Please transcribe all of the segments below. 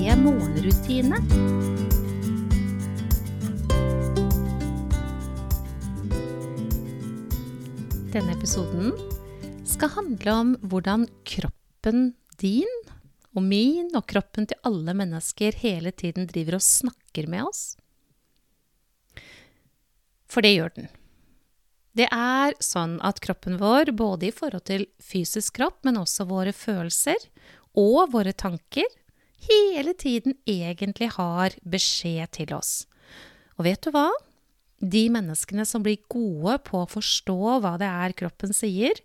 morgenrutine. Denne episoden skal handle om hvordan kroppen din og min og kroppen til alle mennesker hele tiden driver og snakker med oss. For det gjør den. Det er sånn at kroppen vår, både i forhold til fysisk kropp, men også våre følelser og våre tanker, hele tiden egentlig har beskjed til oss. Og vet du hva? De menneskene som blir gode på å forstå hva det er kroppen sier,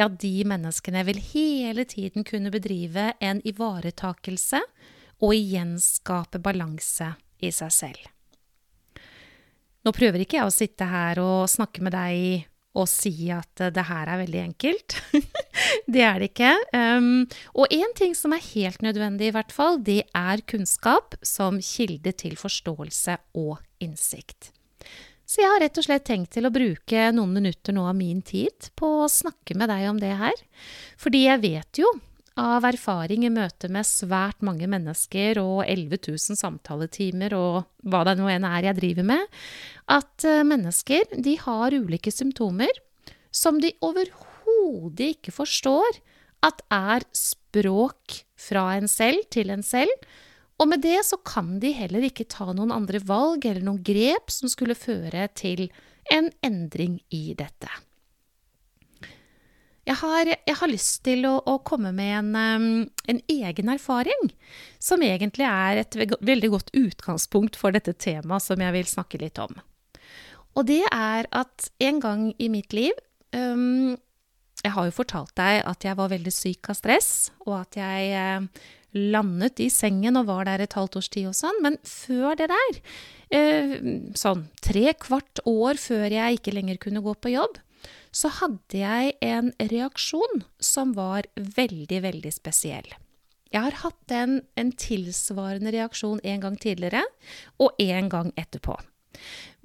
ja, de menneskene vil hele tiden kunne bedrive en ivaretakelse og igjen skape balanse i seg selv. Nå prøver ikke jeg å sitte her og snakke med deg og si at det her er veldig enkelt. det er det ikke. Um, og én ting som er helt nødvendig, i hvert fall, det er kunnskap som kilde til forståelse og innsikt. Så jeg har rett og slett tenkt til å bruke noen minutter nå av min tid på å snakke med deg om det her. Fordi jeg vet jo av erfaring i møte med svært mange mennesker og 11 000 samtaletimer og hva det nå enn er jeg driver med, at eh, mennesker de har ulike symptomer som de overhodet ikke forstår at er språk fra en selv til en selv, og med det så kan de heller ikke ta noen andre valg eller noen grep som skulle føre til en endring i dette. Jeg har, jeg har lyst til å, å komme med en, en, egen erfaring, som egentlig er et veldig godt utgangspunkt for dette temaet som jeg vil snakke litt om. Og det er at en gang i mitt liv um, Jeg har jo fortalt deg at jeg var veldig syk av stress, og at jeg uh, landet i sengen og var der et halvt års tid og sånn, men før det der, eh, sånn tre kvart år før jeg ikke lenger kunne gå på jobb, så hadde jeg en reaksjon som var veldig, veldig spesiell. Jeg har hatt en, en tilsvarende reaksjon en gang tidligere, og en gang etterpå.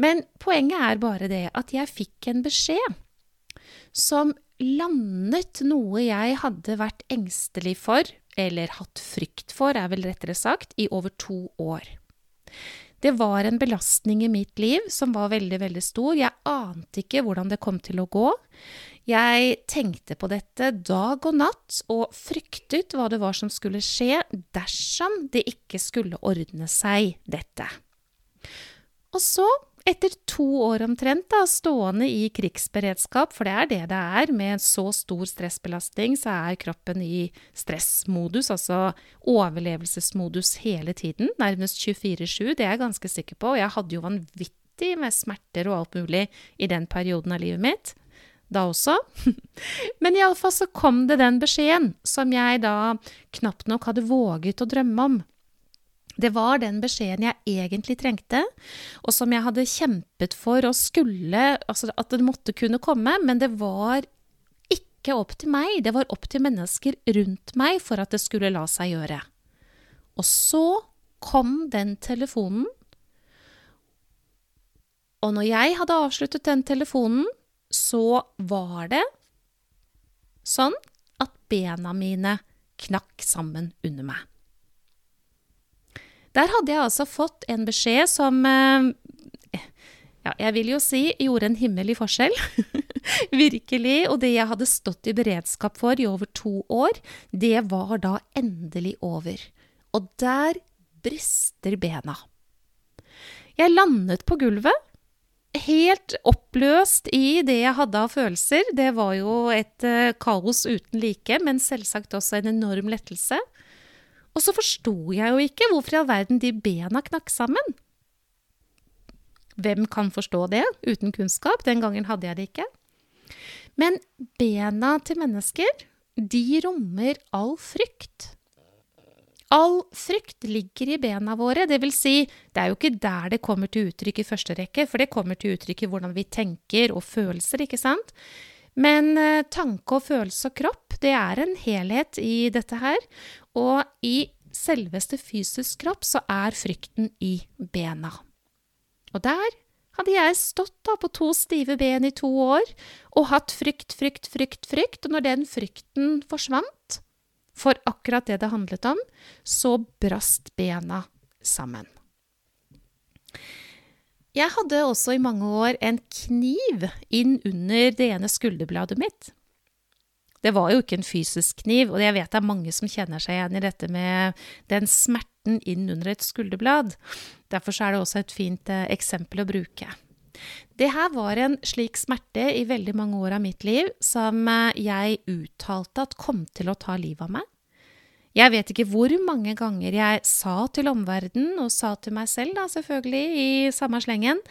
Men poenget er bare det at jeg fikk en beskjed som landet noe jeg hadde vært engstelig for eller hatt frykt for, er vel rettere sagt, i over to år. Det var en belastning i mitt liv som var veldig, veldig stor. Jeg ante ikke hvordan det kom til å gå. Jeg tenkte på dette dag og natt og fryktet hva det var som skulle skje dersom det ikke skulle ordne seg, dette. Og så etter to år omtrent, da, stående i krigsberedskap, for det er det det er, med så stor stressbelastning, så er kroppen i stressmodus, altså overlevelsesmodus hele tiden, nærmest 24-7, det er jeg ganske sikker på. Og jeg hadde jo vanvittig med smerter og alt mulig i den perioden av livet mitt. Da også. Men iallfall så kom det den beskjeden som jeg da knapt nok hadde våget å drømme om. Det var den beskjeden jeg egentlig trengte, og som jeg hadde kjempet for og skulle Altså at det måtte kunne komme, men det var ikke opp til meg. Det var opp til mennesker rundt meg for at det skulle la seg gjøre. Og så kom den telefonen. Og når jeg hadde avsluttet den telefonen, så var det sånn at bena mine knakk sammen under meg. Der hadde jeg altså fått en beskjed som eh, ja, jeg vil jo si gjorde en himmellig forskjell. Virkelig. Og det jeg hadde stått i beredskap for i over to år, det var da endelig over. Og der brister bena. Jeg landet på gulvet, helt oppløst i det jeg hadde av følelser. Det var jo et uh, kaos uten like, men selvsagt også en enorm lettelse. Og så forsto jeg jo ikke hvorfor i all verden de bena knakk sammen. Hvem kan forstå det uten kunnskap? Den gangen hadde jeg det ikke. Men bena til mennesker, de rommer all frykt. All frykt ligger i bena våre, det vil si, det er jo ikke der det kommer til uttrykk i første rekke, for det kommer til uttrykk i hvordan vi tenker og følelser, ikke sant? Men eh, tanke og følelse og kropp, det er en helhet i dette her, og i selveste fysisk kropp så er frykten i bena. Og der hadde jeg stått da på to stive ben i to år og hatt frykt, frykt, frykt, frykt, og når den frykten forsvant, for akkurat det det handlet om, så brast bena sammen. Jeg hadde også i mange år en kniv inn under det ene skulderbladet mitt. Det var jo ikke en fysisk kniv, og jeg vet det er mange som kjenner seg igjen i dette med den smerten inn under et skulderblad. Derfor er det også et fint eh, eksempel å bruke. Det her var en slik smerte i veldig mange år av mitt liv som eh, jeg uttalte at kom til å ta livet av meg. Jeg vet ikke hvor mange ganger jeg sa til omverdenen, og sa til meg selv, da selvfølgelig, i samme slengen,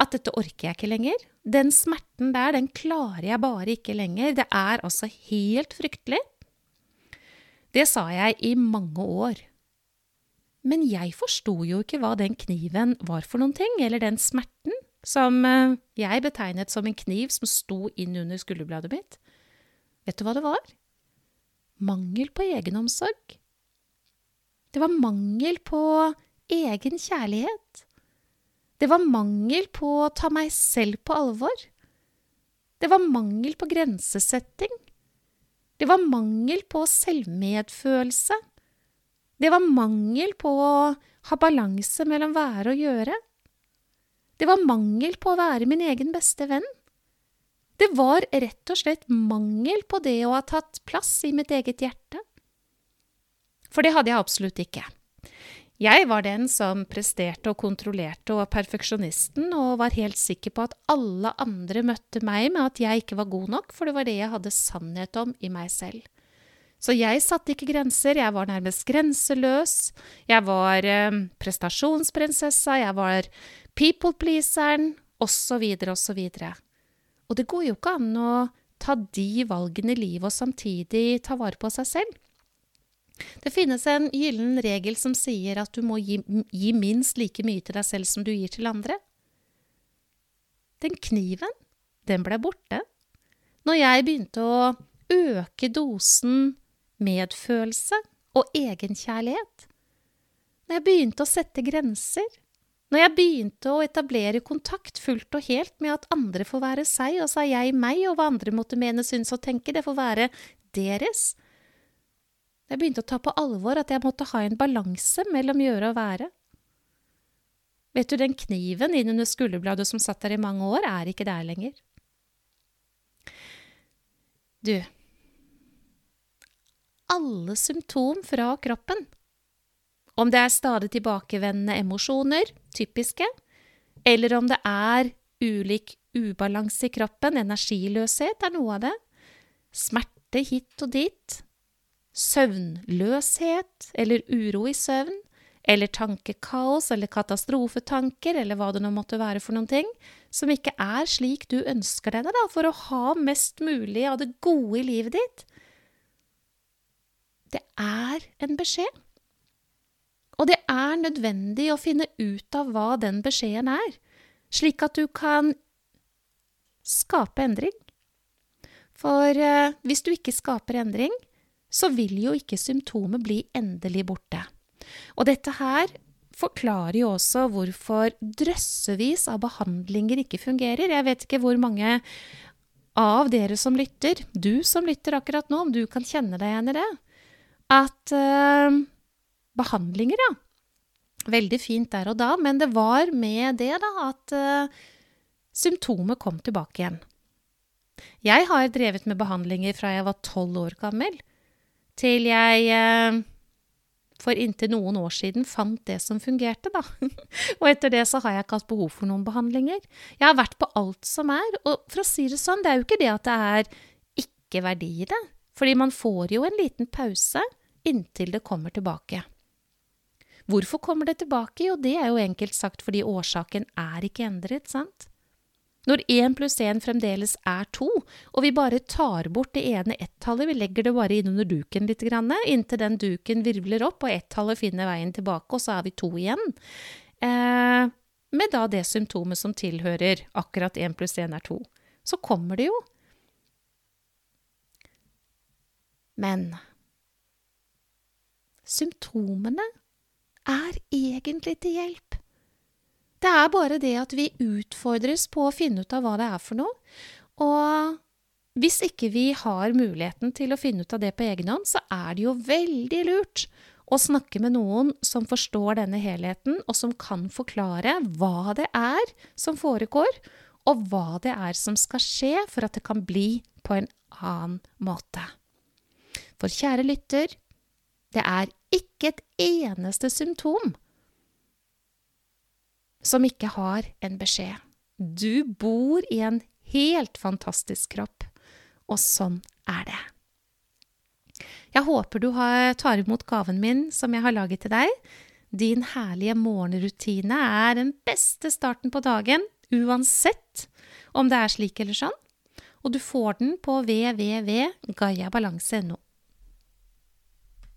at dette orker jeg ikke lenger. Den smerten der, den klarer jeg bare ikke lenger. Det er altså helt fryktelig. Det sa jeg i mange år. Men jeg forsto jo ikke hva den kniven var for noen ting, eller den smerten som eh, jeg betegnet som en kniv som sto inn under skulderbladet mitt. Vet du hva det var? Mangel på egenomsorg. Det var mangel på egen kjærlighet. Det var mangel på å ta meg selv på alvor. Det var mangel på grensesetting. Det var mangel på selvmedfølelse. Det var mangel på å ha balanse mellom være og gjøre. Det var mangel på å være min egen beste venn. Det var rett og slett mangel på det å ha tatt plass i mitt eget hjerte. For det hadde jeg absolutt ikke. Jeg var den som presterte og kontrollerte og var perfeksjonisten, og var helt sikker på at alle andre møtte meg med at jeg ikke var god nok, for det var det jeg hadde sannhet om i meg selv. Så jeg satte ikke grenser, jeg var nærmest grenseløs. Jeg var eh, prestasjonsprinsessa, jeg var people-pleaseren, osv., osv. Og det går jo ikke an å ta de valgene i livet og samtidig ta vare på seg selv. Det finnes en gyllen regel som sier at du må gi, gi, minst like mye til deg selv som du gir til andre. Den kniven, den ble borte. Når jeg begynte å øke dosen medfølelse og egenkjærlighet. Når jeg begynte å sette grenser, når jeg begynte å etablere kontakt fullt og helt med at andre får være seg, og er jeg meg, og hva andre måtte mene, synes og tenke, det får være deres. Jeg begynte å ta på alvor at jeg måtte ha en balanse mellom gjøre og være. Vet du, den kniven innunder skulderbladet som satt der i mange år, er ikke der lenger. Du, alle symptom fra kroppen om det er stadig tilbakevendende emosjoner, typiske, eller om det er ulik ubalanse i kroppen, energiløshet er noe av det, smerte hit og dit, søvnløshet eller uro i søvn, eller tankekaos eller katastrofetanker eller hva det nå måtte være for noen ting, som ikke er slik du ønsker deg det, for å ha mest mulig av det gode i livet ditt. Det er en beskjed. Og det er nødvendig å finne ut av hva den beskjeden er, slik at du kan skape endring. For eh, hvis du ikke skaper endring, så vil jo ikke symptomet bli endelig borte. Og dette her forklarer jo også hvorfor drøssevis av behandlinger ikke fungerer. Jeg vet ikke hvor mange av dere som lytter, du som lytter akkurat nå, om du kan kjenne deg igjen i det, at uh, behandlinger, ja. Veldig fint der og da, men det var med det da at uh, symptomet kom tilbake igjen. Jeg har drevet med behandlinger fra jeg var tolv år gammel, til jeg uh, for inntil noen år siden fant det som fungerte, da. og etter det så har jeg ikke hatt behov for noen behandlinger. Jeg har vært på alt som er, og for å si det sånn, det er jo ikke det at det er ikke verdi i det, fordi man får jo en liten pause inntil det kommer tilbake. Hvorfor kommer det tilbake? Jo, det er jo enkelt sagt fordi årsaken er ikke endret, sant? Når én pluss én fremdeles er to, og vi bare tar bort det ene ett-tallet, vi legger det bare innunder duken litt, inntil den duken virvler opp og ett-tallet finner veien tilbake, og så er vi to igjen, eh, med da det symptomet som tilhører akkurat én pluss én er to, så kommer det jo. Men symptomene er egentlig til hjelp. Det er bare det at vi utfordres på å finne ut av hva det er for noe. Og hvis ikke vi har muligheten til å finne ut av det på egen hånd, så er det jo veldig lurt å snakke med noen som forstår denne helheten, og som kan forklare hva det er som foregår, og hva det er som skal skje for at det kan bli på en annen måte. For kjære lytter, det er ikke et eneste symptom som ikke har en beskjed. Du bor i en helt fantastisk kropp, og sånn er det. Jeg håper du tar imot gaven min som jeg har laget til deg. Din herlige morgenrutine er den beste starten på dagen, uansett om det er slik eller sånn. Og du får den på www.gayabalanse.no.